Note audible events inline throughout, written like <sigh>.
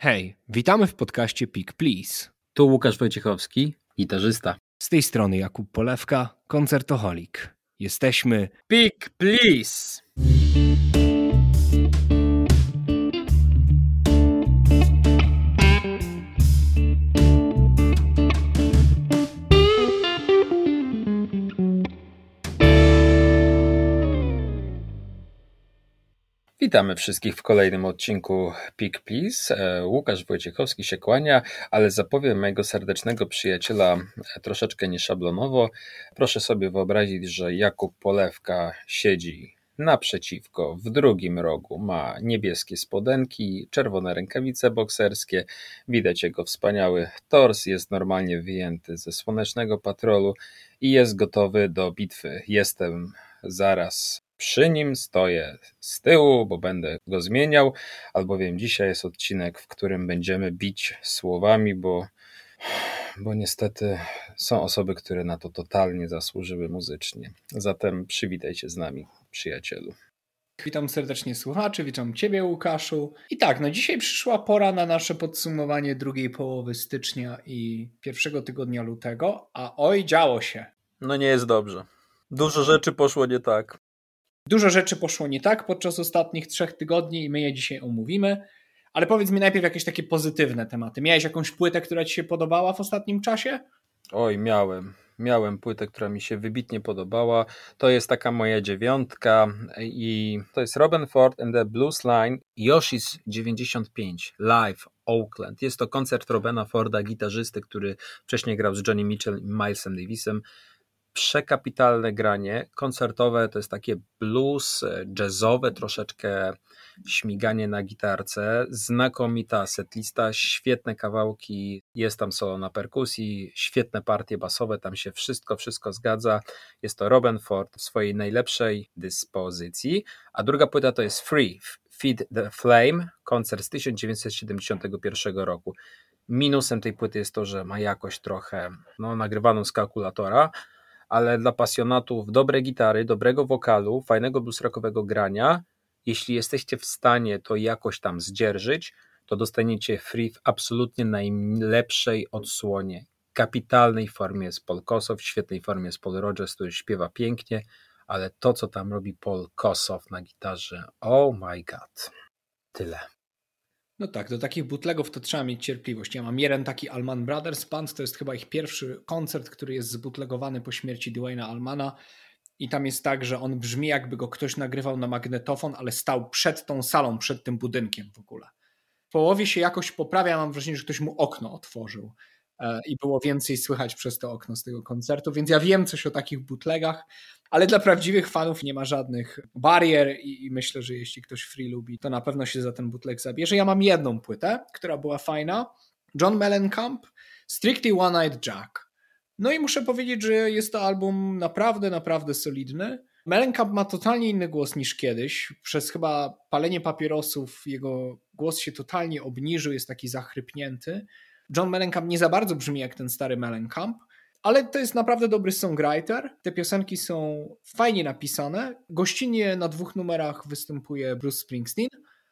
Hej, witamy w podcaście Pick Please. Tu Łukasz Wojciechowski, gitarzysta. Z tej strony Jakub Polewka, koncertoholik. Jesteśmy Pick Please! Witamy wszystkich w kolejnym odcinku Pick Please. Łukasz Wojciechowski się kłania, ale zapowiem mojego serdecznego przyjaciela e, troszeczkę nieszablonowo. Proszę sobie wyobrazić, że Jakub Polewka siedzi naprzeciwko, w drugim rogu ma niebieskie spodenki, czerwone rękawice bokserskie, widać jego wspaniały tors, jest normalnie wyjęty ze słonecznego patrolu i jest gotowy do bitwy. Jestem zaraz przy nim stoję z tyłu, bo będę go zmieniał, albowiem dzisiaj jest odcinek, w którym będziemy bić słowami, bo, bo niestety są osoby, które na to totalnie zasłużyły muzycznie. Zatem przywitaj się z nami, przyjacielu. Witam serdecznie słuchaczy, witam Ciebie Łukaszu. I tak, no dzisiaj przyszła pora na nasze podsumowanie drugiej połowy stycznia i pierwszego tygodnia lutego, a oj, działo się. No nie jest dobrze. Dużo rzeczy poszło nie tak. Dużo rzeczy poszło nie tak podczas ostatnich trzech tygodni i my je dzisiaj omówimy. Ale powiedz mi najpierw jakieś takie pozytywne tematy. Miałeś jakąś płytę, która ci się podobała w ostatnim czasie? Oj, miałem. Miałem płytę, która mi się wybitnie podobała. To jest taka moja dziewiątka i to jest Robin Ford and the Blues Line Yoshi's 95 live Oakland. Jest to koncert Robena Forda, gitarzysty, który wcześniej grał z Johnny Mitchell i Milesem Davisem przekapitalne granie. Koncertowe to jest takie blues, e, jazzowe, troszeczkę śmiganie na gitarce. Znakomita setlista, świetne kawałki, jest tam solo na perkusji, świetne partie basowe, tam się wszystko, wszystko zgadza. Jest to Robin Ford w swojej najlepszej dyspozycji. A druga płyta to jest Free, Feed the Flame, koncert z 1971 roku. Minusem tej płyty jest to, że ma jakość trochę no, nagrywaną z kalkulatora, ale dla pasjonatów dobrej gitary, dobrego wokalu, fajnego blues rockowego grania, jeśli jesteście w stanie to jakoś tam zdzierżyć, to dostaniecie free w absolutnie najlepszej odsłonie. Kapitalnej formie jest Paul Kosow, w świetnej formie jest Paul Rogers, który śpiewa pięknie, ale to, co tam robi Paul Kosow na gitarze, oh my god. Tyle. No tak, do takich bootlegów to trzeba mieć cierpliwość. Ja mam jeden taki Alman Brothers Band, to jest chyba ich pierwszy koncert, który jest zbootlegowany po śmierci Dwayna Almana i tam jest tak, że on brzmi jakby go ktoś nagrywał na magnetofon, ale stał przed tą salą, przed tym budynkiem w ogóle. W połowie się jakoś poprawia, mam wrażenie, że ktoś mu okno otworzył i było więcej słychać przez to okno z tego koncertu, więc ja wiem coś o takich bootlegach, ale dla prawdziwych fanów nie ma żadnych barier i, i, myślę, że jeśli ktoś free lubi, to na pewno się za ten bootleg zabierze. Ja mam jedną płytę, która była fajna. John Mellencamp, Strictly One-Eyed Jack. No i muszę powiedzieć, że jest to album naprawdę, naprawdę solidny. Mellencamp ma totalnie inny głos niż kiedyś. Przez chyba palenie papierosów jego głos się totalnie obniżył, jest taki zachrypnięty. John Mellencamp nie za bardzo brzmi jak ten stary Mellencamp, ale to jest naprawdę dobry songwriter. Te piosenki są fajnie napisane. Gościnnie na dwóch numerach występuje Bruce Springsteen.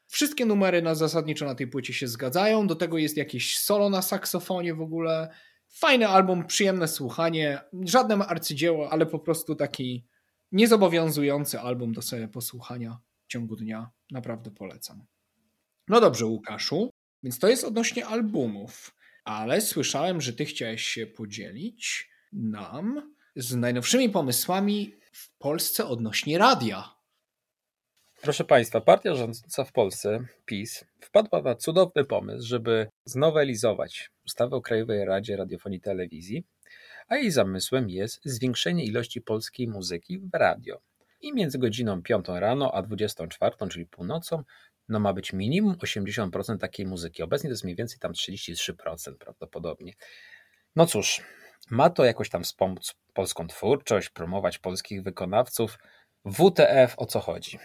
Wszystkie numery na zasadniczo na tej płycie się zgadzają. Do tego jest jakieś solo na saksofonie w ogóle. Fajny album, przyjemne słuchanie. Żadne arcydzieło, ale po prostu taki niezobowiązujący album do sobie posłuchania w ciągu dnia. Naprawdę polecam. No dobrze, Łukaszu. Więc to jest odnośnie albumów ale słyszałem, że ty chciałeś się podzielić nam z najnowszymi pomysłami w Polsce odnośnie radia. Proszę Państwa, partia rządząca w Polsce, PiS, wpadła na cudowny pomysł, żeby znowelizować ustawę o Krajowej Radzie Radiofonii i Telewizji, a jej zamysłem jest zwiększenie ilości polskiej muzyki w radio. I między godziną 5 rano a 24, czyli północą, no ma być minimum 80% takiej muzyki. Obecnie to jest mniej więcej tam 33% prawdopodobnie. No cóż, ma to jakoś tam wspomóc polską twórczość, promować polskich wykonawców. WTF o co chodzi?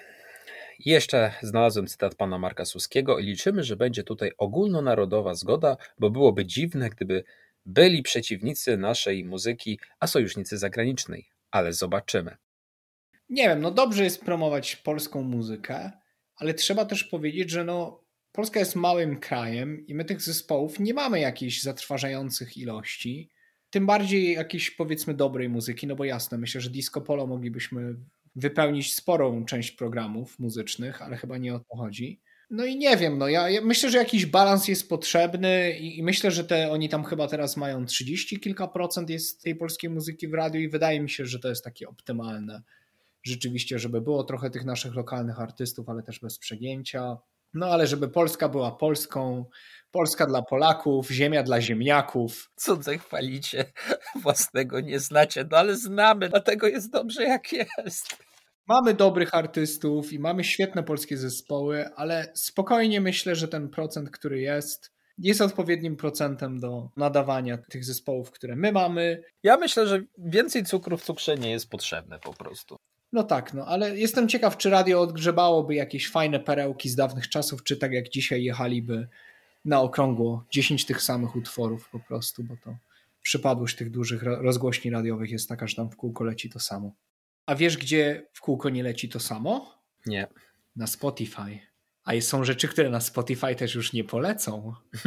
jeszcze znalazłem cytat pana Marka Suskiego i liczymy, że będzie tutaj ogólnonarodowa zgoda, bo byłoby dziwne, gdyby byli przeciwnicy naszej muzyki, a sojusznicy zagranicznej. Ale zobaczymy. Nie wiem, no dobrze jest promować polską muzykę, ale trzeba też powiedzieć, że no, Polska jest małym krajem i my tych zespołów nie mamy jakichś zatrważających ilości. Tym bardziej jakiejś powiedzmy dobrej muzyki, no bo jasne, myślę, że disco polo moglibyśmy wypełnić sporą część programów muzycznych, ale chyba nie o to chodzi. No i nie wiem, no ja, ja myślę, że jakiś balans jest potrzebny i, i, myślę, że te oni tam chyba teraz mają 30 kilka procent jest tej polskiej muzyki w radiu i wydaje mi się, że to jest takie optymalne. Rzeczywiście, żeby było trochę tych naszych lokalnych artystów, ale też bez przegięcia. No ale żeby Polska była Polską, Polska dla Polaków, ziemia dla ziemniaków. Cudze chwalicie, <laughs> własnego nie znacie, no ale znamy, dlatego jest dobrze jak jest. Mamy dobrych artystów i mamy świetne polskie zespoły, ale spokojnie myślę, że ten procent, który jest, jest odpowiednim procentem do nadawania tych zespołów, które my mamy. Ja myślę, że więcej cukru w cukrze nie jest potrzebne po prostu. No tak, no ale jestem ciekaw, czy radio odgrzebałoby jakieś fajne perełki z dawnych czasów, czy tak jak dzisiaj jechaliby na okrągło 10 tych samych utworów po prostu, bo to przypadłość tych dużych rozgłośni radiowych jest taka, że tam w kółko leci to samo. A wiesz, gdzie w kółko nie leci to samo? Nie. Na Spotify. A są rzeczy, które na Spotify też już nie polecą. <laughs>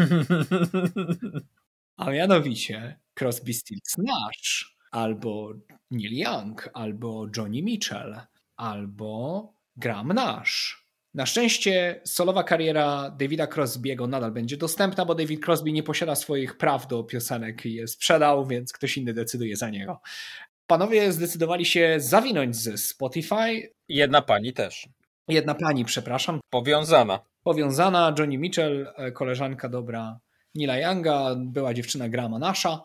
A mianowicie Crosby, Stills, Nash, albo Neil Young, albo Johnny Mitchell, albo Graham Nash. Na szczęście solowa kariera Davida Crosby'ego nadal będzie dostępna, bo David Crosby nie posiada swoich praw do piosenek i je sprzedał, więc ktoś inny decyduje za niego panowie zdecydowali się zawinąć ze Spotify. Jedna pani też. Jedna pani, przepraszam. Powiązana. Powiązana, Johnny Mitchell, e, koleżanka dobra Nila Younga, była dziewczyna Grama Nasza.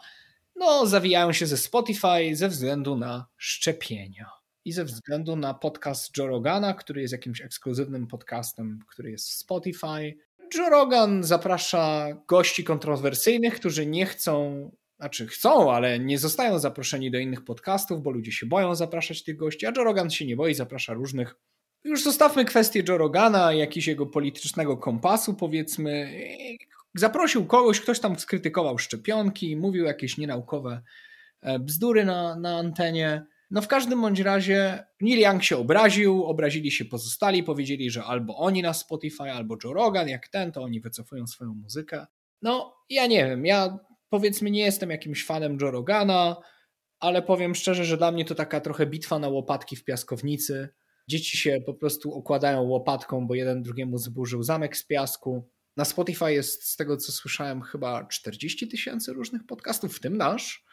No, zawijają się ze Spotify ze względu na szczepienia i ze względu na podcast Joe Rogana, który jest jakimś ekskluzywnym podcastem, który jest w Spotify. Joe Rogan zaprasza gości kontrowersyjnych, którzy nie chcą znaczy chcą, ale nie zostają zaproszeni do innych podcastów, bo ludzie się boją zapraszać tych gości, a Joe Rogan się nie boi, zaprasza różnych. Już zostawmy kwestię Joe Rogana, jakiegoś jego politycznego kompasu, powiedzmy. Zaprosił kogoś, ktoś tam skrytykował szczepionki, mówił jakieś nienaukowe e, bzdury na, na antenie. No w każdym bądź razie Neil Young się obraził, obrazili się pozostali, powiedzieli, że albo oni na Spotify, albo Joe Rogan, jak ten, to oni wycofują swoją muzykę. No, ja nie wiem, ja powiedzmy nie jestem jakimś fanem Joe Rogana, ale powiem szczerze, że dla mnie to taka trochę bitwa na łopatki w piaskownicy. Dzieci się po prostu okładają łopatką, bo jeden drugiemu zburzył zamek z piasku. Na Spotify jest, z tego co słyszałem, chyba 40 tysięcy różnych podcastów, w tym nasz.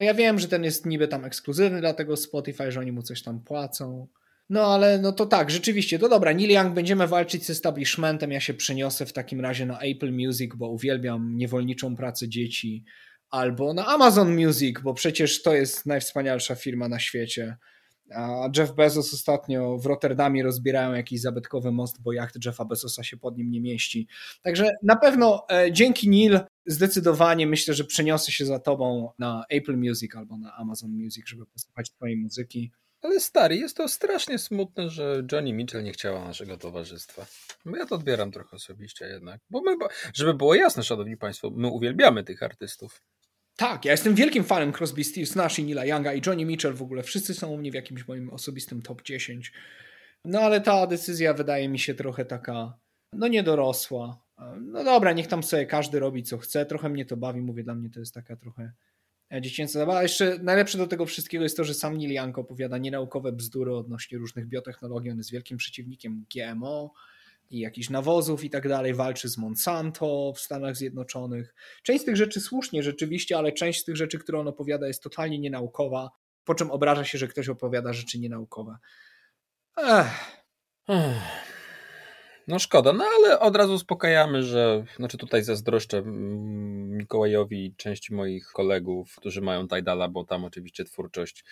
Ja wiem, że ten jest niby tam ekskluzywny dla tego Spotify, że oni mu coś tam płacą. No ale no to tak, rzeczywiście, to dobra, Neil Young, będziemy walczyć z establishmentem, ja się przeniosę w takim razie na Apple Music, bo uwielbiam niewolniczą pracę dzieci, albo na Amazon Music, bo przecież to jest najwspanialsza firma na świecie. A Jeff Bezos ostatnio w Rotterdamie rozbierają jakiś zabytkowy most, bo jacht Jeffa Bezosa się pod nim nie mieści. Także na pewno e, dzięki Neil zdecydowanie myślę, że przeniosę się za tobą na Apple Music albo na Amazon Music, żeby posłuchać twojej muzyki. Ale stary, jest to strasznie smutne, że Johnny Mitchell nie chciała naszego towarzystwa. Bo ja to odbieram trochę osobiście jednak. Bo my, żeby było jasne, szanowni państwo, my uwielbiamy tych artystów. Tak, ja jestem wielkim fanem Crosby, Stills, Nash i Nila Younga i Johnny Mitchell w ogóle. Wszyscy są u mnie w jakimś moim osobistym top 10. No ale ta decyzja wydaje mi się trochę taka, no niedorosła. No dobra, niech tam sobie każdy robi co chce. Trochę mnie to bawi, mówię, dla mnie to jest taka trochę E, dziecięca zabawa. Jeszcze najlepsze do tego wszystkiego jest to, że sam Neil Young opowiada nienaukowe bzdury odnośnie różnych biotechnologii. On jest wielkim przeciwnikiem GMO i jakichś nawozów i tak dalej. Walczy z Monsanto w Stanach Zjednoczonych. Część z tych rzeczy słusznie rzeczywiście, ale część z tych rzeczy, które on opowiada jest totalnie nienaukowa, po czym obraża się, że ktoś opowiada rzeczy nienaukowe. Ech. No szkoda, no ale od razu uspokajamy, że znaczy tutaj zazdroszczę Mikołajowi i części moich kolegów, którzy mają Tidala, bo tam oczywiście twórczość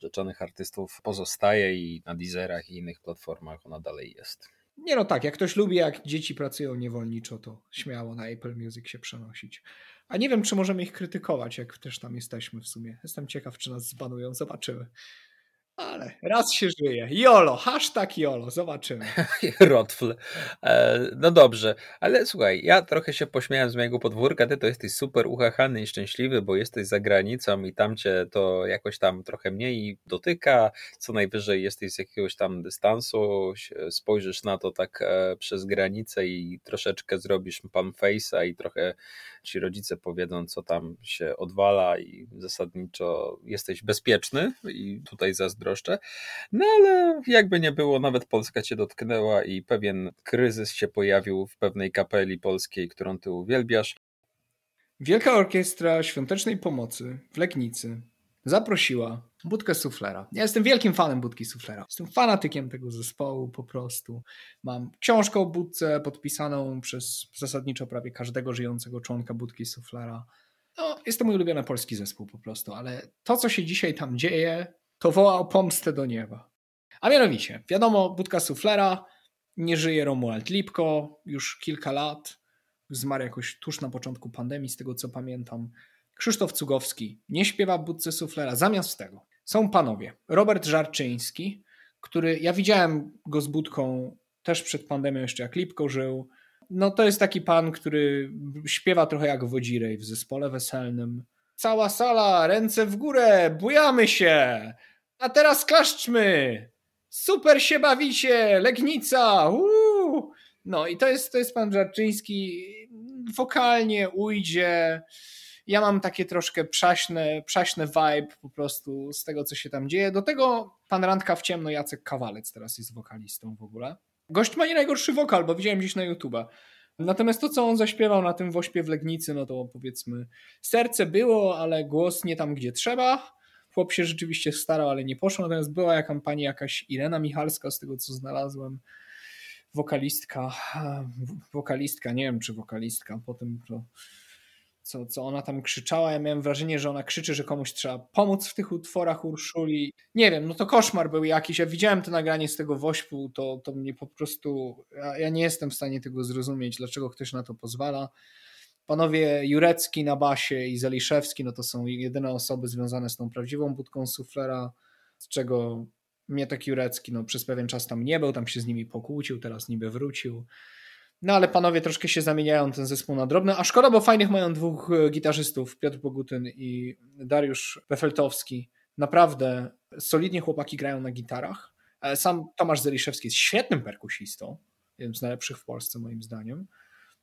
rzeczonych artystów pozostaje i na Deezerach i innych platformach ona dalej jest. Nie no tak, jak ktoś lubi, jak dzieci pracują niewolniczo, to śmiało na Apple Music się przenosić. A nie wiem, czy możemy ich krytykować, jak też tam jesteśmy w sumie. Jestem ciekaw, czy nas zbanują, zobaczymy. Ale raz się żyje. Jolo, hashtag Jolo, zobaczymy. <laughs> Rotfl. E, no dobrze, ale słuchaj, ja trochę się pośmiałem z mojego podwórka, ty to jesteś super uchachany i szczęśliwy, bo jesteś za granicą i tam cię to jakoś tam trochę mniej dotyka, co najwyżej jesteś z jakiegoś tam dystansu, spojrzysz na to tak e, przez granicę i troszeczkę zrobisz pan face'a i trochę ci rodzice powiedzą, co tam się odwala i zasadniczo jesteś bezpieczny i tutaj zazdroszczę. No ale jakby nie było, nawet Polska cię dotknęła i pewien kryzys się pojawił w pewnej kapeli polskiej, którą ty uwielbiasz. Wielka Orkiestra Świątecznej Pomocy w Legnicy zaprosiła Budkę Suflera. Ja jestem wielkim fanem Budki Suflera. Jestem fanatykiem tego zespołu po prostu. Mam książkę o Budce podpisaną przez zasadniczo prawie każdego żyjącego członka Budki Suflera. No, jest to mój ulubiony polski zespół po prostu, ale to, co się dzisiaj tam dzieje, to woła o pomstę do nieba. A mianowicie, wiadomo, Budka Suflera, nie żyje Romuald Lipko już kilka lat. Zmarł jakoś tuż na początku pandemii, z tego co pamiętam. Krzysztof Cugowski nie śpiewa Budce Suflera. Zamiast tego są panowie. Robert Żarczyński, który ja widziałem go z Budką też przed pandemią, jeszcze jak Lipko żył. No to jest taki pan, który śpiewa trochę jak Wodzirej w zespole weselnym. Cała sala, ręce w górę, bujamy się! A teraz klaszczmy! Super się bawicie! Legnica! Uuu! No i to jest, to jest pan Żarczyński. Wokalnie ujdzie ja mam takie troszkę przaśne, przaśne vibe po prostu z tego, co się tam dzieje. Do tego pan Randka w ciemno, Jacek Kawalec teraz jest wokalistą w ogóle. Gość ma nie najgorszy wokal, bo widziałem gdzieś na YouTube. Natomiast to, co on zaśpiewał na tym wośpie w Legnicy, no to powiedzmy, serce było, ale głos nie tam, gdzie trzeba. Chłop się rzeczywiście starał, ale nie poszło. Natomiast była jaka pani jakaś Irena Michalska, z tego co znalazłem, wokalistka, wokalistka, nie wiem czy wokalistka, potem to co, co ona tam krzyczała. Ja miałem wrażenie, że ona krzyczy, że komuś trzeba pomóc w tych utworach Urszuli. Nie wiem, no to koszmar był jakiś. Ja widziałem to nagranie z tego Wośpu, to, to mnie po prostu. Ja, ja nie jestem w stanie tego zrozumieć, dlaczego ktoś na to pozwala. Panowie Jurecki na basie i Zeliszewski, no to są jedyne osoby związane z tą prawdziwą budką suflera, z czego mnie tak Jurecki no, przez pewien czas tam nie był, tam się z nimi pokłócił, teraz niby wrócił. No ale panowie troszkę się zamieniają ten zespół na drobny, a szkoda, bo fajnych mają dwóch e, gitarzystów, Piotr Bogutyn i Dariusz Wefeltowski. Naprawdę solidnie chłopaki grają na gitarach. E, sam Tomasz Zeliszewski jest świetnym perkusistą, jednym z najlepszych w Polsce moim zdaniem.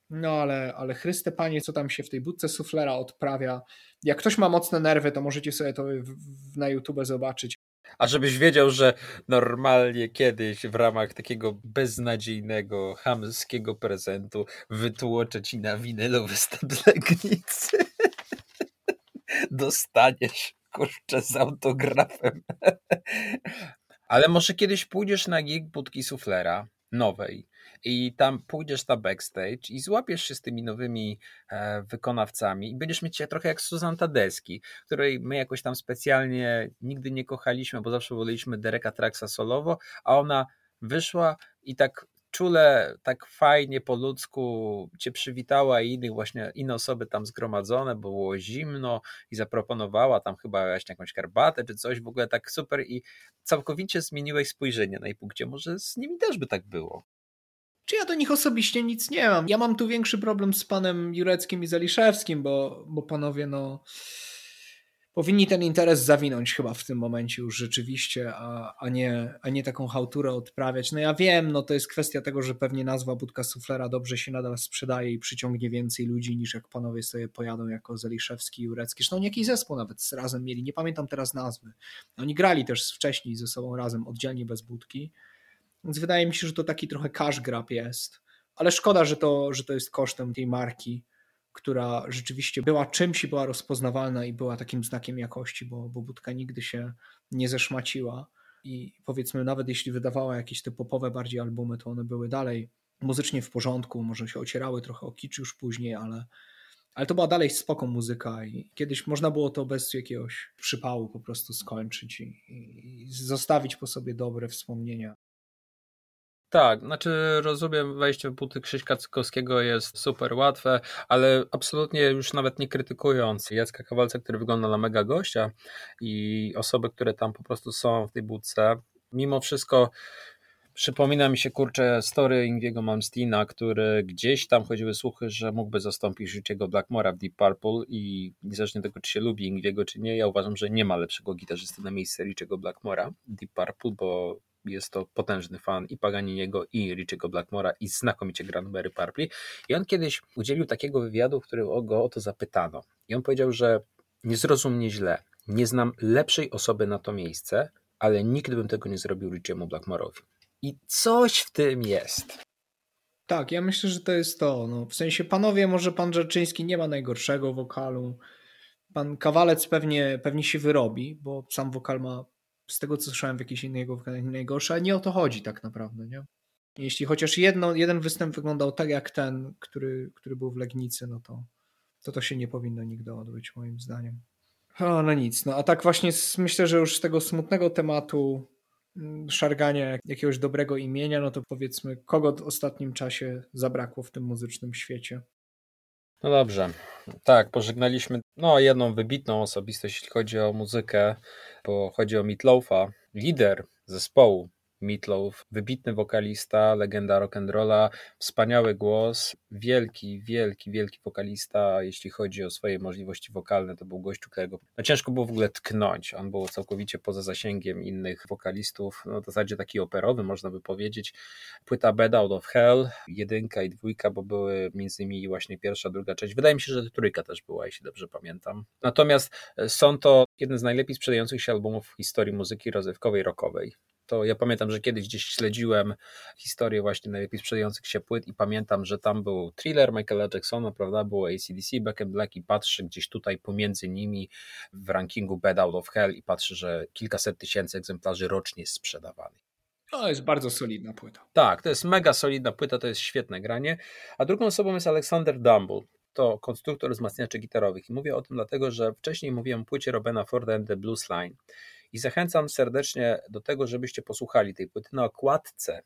No ale, ale Chryste Panie, co tam się w tej budce suflera odprawia. Jak ktoś ma mocne nerwy, to możecie sobie to w, w, na YouTube zobaczyć. A żebyś wiedział, że normalnie kiedyś w ramach takiego beznadziejnego, hamskiego prezentu wytłoczę ci na winylowy stat Legnicy. <laughs> Dostaniesz, kurczę, z autografem. <laughs> Ale może kiedyś pójdziesz na gig budki suflera nowej i tam pójdziesz na backstage i złapiesz się z tymi nowymi e, wykonawcami i będziesz mieć się trochę jak Susan Tadeski, której my jakoś tam specjalnie nigdy nie kochaliśmy, bo zawsze woleliśmy Dereka Traxa solowo, a ona wyszła i tak czule, tak fajnie po ludzku cię przywitała i innych właśnie inne osoby tam zgromadzone, bo było zimno i zaproponowała tam chyba właśnie jakąś herbatę czy coś, w ogóle tak super i całkowicie zmieniłeś spojrzenie na jej punkcie. Może z nimi też by tak było. Czy ja do nich osobiście nic nie mam? Ja mam tu większy problem z panem Jureckim i Zaliszewskim, bo, bo panowie no powinni ten interes zawinąć chyba w tym momencie już rzeczywiście, a, a, nie, a nie taką hałturę odprawiać. No ja wiem, no to jest kwestia tego, że pewnie nazwa Budka Suflera dobrze się nadal sprzedaje i przyciągnie więcej ludzi niż jak panowie sobie pojadą jako Zeliszewski i Jurecki. Zresztą jakiś zespół nawet razem mieli, nie pamiętam teraz nazwy. Oni grali też wcześniej ze sobą razem, oddzielnie bez Budki. Więc wydaje mi się, że to taki trochę cash grab jest. Ale szkoda, że to, że to jest kosztem tej marki, która rzeczywiście była czymś i była rozpoznawalna i była takim znakiem jakości, bo, bo budka nigdy się nie zeszmaciła. I powiedzmy, nawet jeśli wydawała jakieś te popowe bardziej albumy, to one były dalej muzycznie w porządku, może się ocierały trochę o kicz już później, ale, ale to była dalej spoko muzyka i kiedyś można było to bez jakiegoś przypału po prostu skończyć i, i zostawić po sobie dobre wspomnienia. Tak, znaczy rozumiem, wejście w buty Krzyśka Cykowskiego jest super łatwe, ale absolutnie już nawet nie krytykując Jacka Kawalca, który wygląda na mega gościa i osoby, które tam po prostu są w tej budce, mimo wszystko Przypomina mi się, kurczę, story Ingwiego Malmsteena, który gdzieś tam chodziły słuchy, że mógłby zastąpić życiego Blackmora w Deep Purple i niezależnie tego, czy się lubi Ingwiego, czy nie, ja uważam, że nie ma lepszego gitarzysty na miejsce Richiego Blackmora Deep Purple, bo jest to potężny fan i Paganiniego, i Richiego Blackmora i znakomicie gra numery Purple. I on kiedyś udzielił takiego wywiadu, w którym go o to zapytano. I on powiedział, że nie zrozum mnie źle, nie znam lepszej osoby na to miejsce, ale nigdy bym tego nie zrobił Richiemu Blackmorowi. I coś w tym jest. Tak, ja myślę, że to jest to. No, w sensie, panowie, może pan Rzeczyński nie ma najgorszego wokalu. Pan Kawalec pewnie, pewnie się wyrobi, bo sam wokal ma, z tego co słyszałem, w jakiejś innej jego najgorszy, ale nie o to chodzi tak naprawdę, nie? Jeśli chociaż jedno, jeden występ wyglądał tak jak ten, który, który był w Legnicy, no to, to to się nie powinno nigdy odbyć, moim zdaniem. O, no nic. No a tak właśnie myślę, że już z tego smutnego tematu Mm, szargania jakiegoś dobrego imienia, no to powiedzmy, kogo w ostatnim czasie zabrakło w tym muzycznym świecie? No dobrze. Tak, pożegnaliśmy no, jedną wybitną osobistość, jeśli chodzi o muzykę, bo chodzi o Meatloafa, lider zespołu Meatloaf, wybitny wokalista, legenda rock'n'rolla, wspaniały głos, wielki, wielki, wielki wokalista, jeśli chodzi o swoje możliwości wokalne, to był gościu, którego no ciężko było w ogóle tknąć, on był całkowicie poza zasięgiem innych wokalistów, no w zasadzie taki operowy, można by powiedzieć. Płyta Bad Out of Hell, jedynka i dwójka, bo były między innymi właśnie pierwsza, druga część, wydaje mi się, że trójka też była, jeśli dobrze pamiętam. Natomiast są to jeden z najlepiej sprzedających się albumów w historii muzyki rozrywkowej, rockowej to ja pamiętam, że kiedyś gdzieś śledziłem historię właśnie najlepiej sprzedających się płyt i pamiętam, że tam był thriller Michaela Jacksona, prawda, było ACDC, Back in Black i patrzę gdzieś tutaj pomiędzy nimi w rankingu Bad Out of Hell i patrzę, że kilkaset tysięcy egzemplarzy rocznie jest sprzedawanych. To jest bardzo solidna płyta. Tak, to jest mega solidna płyta, to jest świetne granie. A drugą osobą jest Alexander Dumble. To konstruktor wzmacniaczy gitarowych. I mówię o tym dlatego, że wcześniej mówiłem o płycie Robena Forda and the Blues Line. I zachęcam serdecznie do tego, żebyście posłuchali tej płyty. Na okładce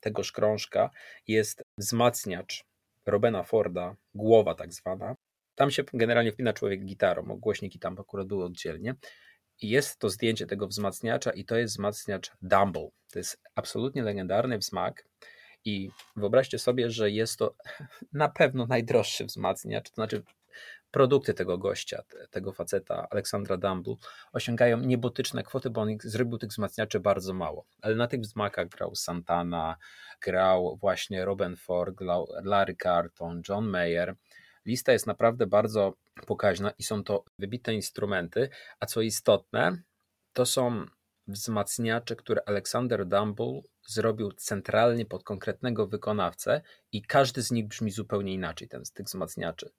tegoż krążka jest wzmacniacz Robena Forda, głowa tak zwana. Tam się generalnie wpina człowiek gitarą, głośniki tam akurat były oddzielnie. I jest to zdjęcie tego wzmacniacza i to jest wzmacniacz Dumble. To jest absolutnie legendarny wzmak. I wyobraźcie sobie, że jest to <laughs> na pewno najdroższy wzmacniacz, to znaczy produkty tego gościa, tego faceta, Aleksandra Dumble, osiągają niebotyczne kwoty, bo on zrobił tych wzmacniaczy bardzo mało. Ale na tych wzmakach grał Santana, grał właśnie Robin Ford, Larry Carton, John Mayer. Lista jest naprawdę bardzo pokaźna i są to wybitne instrumenty, a co istotne, to są wzmacniacze, które Alexander Dumble zrobił centralnie pod konkretnego wykonawcę i każdy z nich brzmi zupełnie inaczej, ten z tych wzmacniaczy.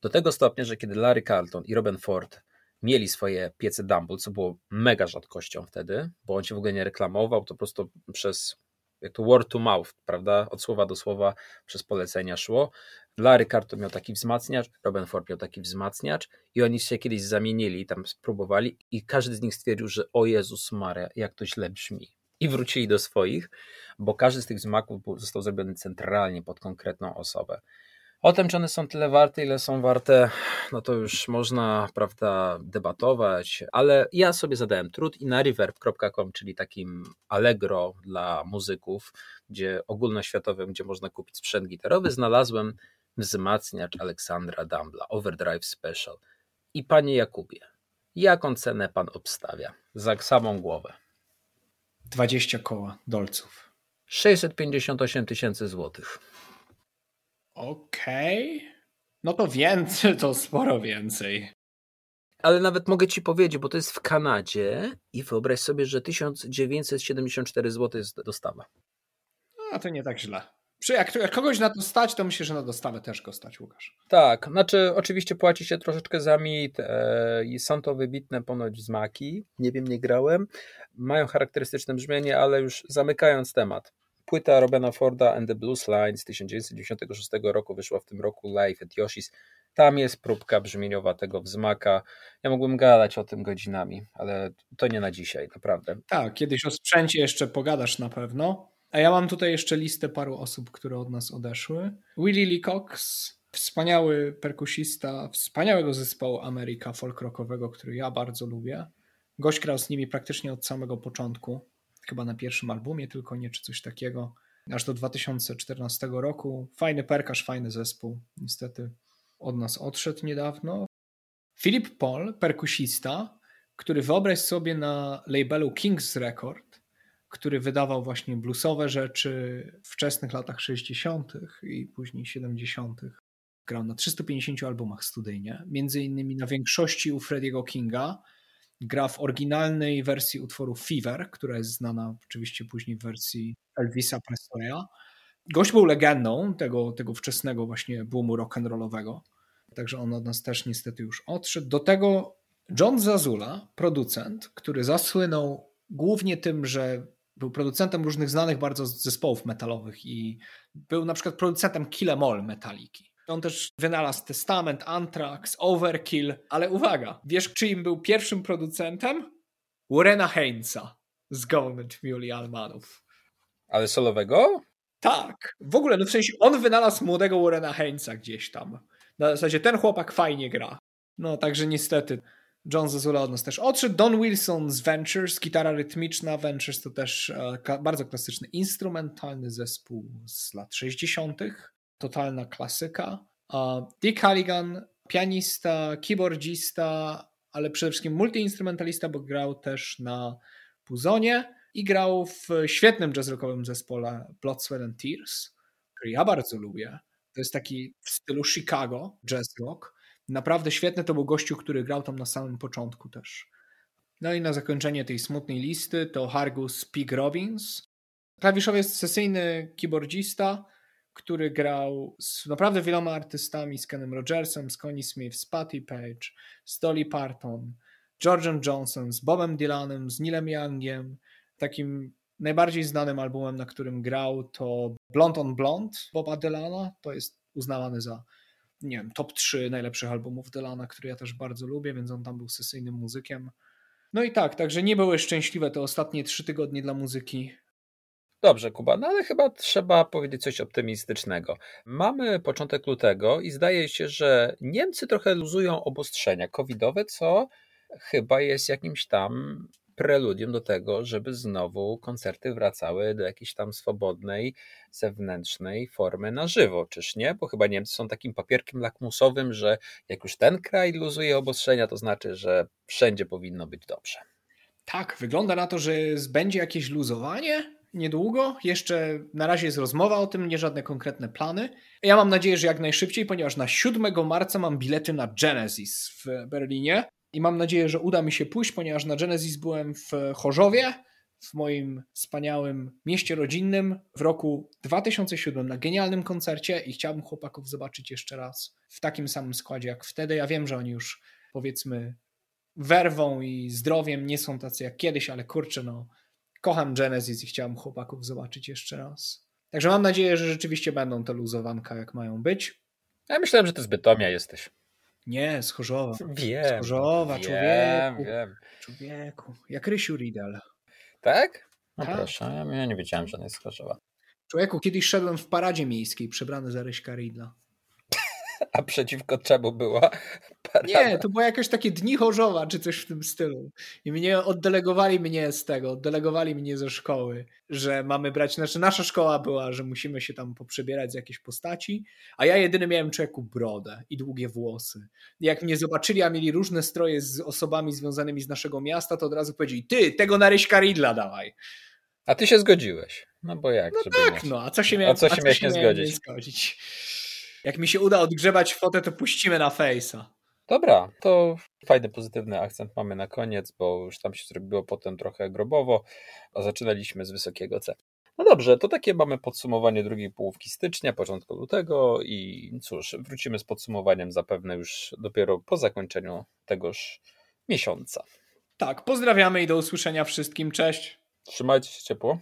Do tego stopnia, że kiedy Larry Carlton i Robin Ford mieli swoje piece Dumble, co było mega rzadkością wtedy, bo on się w ogóle nie reklamował, to po prostu przez jak to word to mouth, prawda, od słowa do słowa przez polecenia szło. Larry Carlton miał taki wzmacniacz, Robin Ford miał taki wzmacniacz i oni się kiedyś zamienili, tam spróbowali i każdy z nich stwierdził, że o Jezus Maria, jak to źle brzmi. I wrócili do swoich, bo każdy z tych wzmaków został zrobiony centralnie pod konkretną osobę. O tym, czy one są tyle warte, ile są warte, no to już można, prawda, debatować, ale ja sobie zadałem trud i na reverb.com, czyli takim Allegro dla muzyków, gdzie ogólnoświatowym, gdzie można kupić sprzęt gitarowy, znalazłem wzmacniacz Aleksandra Dumbla, Overdrive Special. I panie Jakubie, jaką cenę pan obstawia za samą głowę? 20 koła dolców. 658 tysięcy złotych. Okej. Okay. No to więcej, to sporo więcej. Ale nawet mogę ci powiedzieć, bo to jest w Kanadzie i wyobraź sobie, że 1974 zł jest dostawa. A to nie tak źle. Jak, jak kogoś na to stać, to myślę, że na dostawę też go stać, Łukasz. Tak, znaczy oczywiście płaci się troszeczkę za mit e, i są to wybitne ponoć zmaki, nie wiem, nie grałem, mają charakterystyczne brzmienie, ale już zamykając temat. Płyta Robena Forda and the Blues Line z 1996 roku wyszła w tym roku live at Yoshi's. Tam jest próbka brzmieniowa tego wzmaka. Ja mógłbym gadać o tym godzinami, ale to nie na dzisiaj, naprawdę. Tak, kiedyś o sprzęcie jeszcze pogadasz na pewno. A ja mam tutaj jeszcze listę paru osób, które od nas odeszły. Willie Lee Cox, wspaniały perkusista wspaniałego zespołu Ameryka folk rockowego, który ja bardzo lubię. Gość grał z nimi praktycznie od samego początku, chyba na pierwszym albumie, tylko nie czy coś takiego, aż do 2014 roku. Fajny perkarz, fajny zespół. Niestety od nas odszedł niedawno. Philip Paul, perkusista, który wyobraź sobie na labelu King's Record, który wydawał właśnie bluesowe rzeczy w wczesnych latach 60. i później 70. Grał na 350 albumach studyjnie, między innymi na większości u Frediego Kinga. Gra w oryginalnej wersji utworu Fever, która jest znana oczywiście później w wersji Elvisa Presleya. Gość był legendą tego, tego wczesnego właśnie boomu rock'n'rollowego, także on od nas też niestety już odszedł. Do tego John Zazula, producent, który zasłynął głównie tym, że był producentem różnych znanych bardzo zespołów metalowych i był na przykład producentem Kill Em All Metaliki. On też wynalazł Testament, Anthrax, Overkill, ale uwaga, wiesz czyim był pierwszym producentem? Warrena Heinza z Government Mule Almanów. Ale solowego? Tak. W ogóle, no w sensie on wynalazł młodego Warrena Heinza gdzieś tam. Na zasadzie ten chłopak fajnie gra. No także niestety John Zazula od nas też odszedł. Don Wilson z Ventures, gitara rytmiczna. Ventures to też e, bardzo klasyczny instrumentalny zespół z lat 60 totalna klasyka. Dick Halligan, pianista, keyboardzista, ale przede wszystkim multiinstrumentalista, bo grał też na Puzonie i grał w świetnym jazz rockowym zespole Blood, Sweat and Tears, który ja bardzo lubię. To jest taki w stylu Chicago jazz rock. Naprawdę świetny to był gościu, który grał tam na samym początku też. No i na zakończenie tej smutnej listy to Hargus Pig Robbins, klawiszowiec sesyjny, keyboardzista, który grał z naprawdę wieloma artystami, z Kenem Rogersem, z Connie Smith, z Patty Page, z Dolly Parton, George'em Johnson, z Bobem Dylanem, z Neilem Youngiem. Takim najbardziej znanym albumem, na którym grał to Blond on Blond Boba Dylana. To jest uznawany za nie wiem, top 3 najlepszych albumów Dylana, który ja też bardzo lubię, więc on tam był sesyjnym muzykiem. No i tak, także nie były szczęśliwe te ostatnie trzy tygodnie dla muzyki. Dobrze, Kuba, no ale chyba trzeba powiedzieć coś optymistycznego. Mamy początek lutego i zdaje się, że Niemcy trochę luzują obostrzenia covidowe, co chyba jest jakimś tam preludium do tego, żeby znowu koncerty wracały do jakiejś tam swobodnej, zewnętrznej formy na żywo, czyż nie? Bo chyba Niemcy są takim papierkiem lakmusowym, że jak już ten kraj luzuje obostrzenia, to znaczy, że wszędzie powinno być dobrze. Tak, wygląda na to, że będzie jakieś luzowanie, niedługo. Jeszcze na razie jest rozmowa o tym, nie żadne konkretne plany. Ja mam nadzieję, że jak najszybciej, ponieważ na 7 marca mam bilety na Genesis w Berlinie i mam nadzieję, że uda mi się pójść, ponieważ na Genesis byłem w Chorzowie, w moim wspaniałym mieście rodzinnym w roku 2007 na genialnym koncercie i chciałbym chłopaków zobaczyć jeszcze raz w takim samym składzie jak wtedy. Ja wiem, że oni już powiedzmy werwą i zdrowiem nie są tacy jak kiedyś, ale kurczę, no kocham Genesis i chciałem chłopaków zobaczyć jeszcze raz. Także mam nadzieję, że rzeczywiście będą te luzowanka, jak mają być. Ja myślałem, że to z Bytomia jesteś. Nie, z Chorzowa. Wiem. Z Chorzowa, wiem, człowieku. Wiem. Człowieku. Jak Rysiu Riedel. Tak? No Tak. proszę, ja, nie wiedziałem, że on jest z Chorzowa. Człowieku, kiedyś szedłem w paradzie miejskiej przebrany za Ryśka Riedla. A przeciwko czemu była parada? Nie, to było jakieś takie dni Chorzowa, czy coś w tym stylu. I mnie oddelegowali mnie z tego, oddelegowali mnie ze szkoły, że mamy brać, znaczy nasza szkoła była, że musimy się tam poprzebierać z jakiejś postaci, a ja jedyny miałem człowieku brodę i długie włosy. Jak mnie zobaczyli, a mieli różne stroje z osobami związanymi z naszego miasta, to od razu powiedzieli, ty, tego na Ryśka Ridla dawaj. A ty się zgodziłeś. No bo jak? No tak, nie- no, a co się miałem, A co się miałeś nie miałem zgodzić? zgodzić? Jak mi się uda odgrzebać fotę, to puścimy na fejsa. Dobra, to fajny, pozytywny akcent mamy na koniec, bo już tam się zrobiło potem trochę grobowo, a zaczynaliśmy z wysokiego C. No dobrze, to takie mamy podsumowanie drugiej połówki stycznia, początku lutego i cóż, wrócimy z podsumowaniem zapewne już dopiero po zakończeniu tegoż miesiąca. Tak, pozdrawiamy i do usłyszenia wszystkim. Cześć. Trzymajcie się ciepło.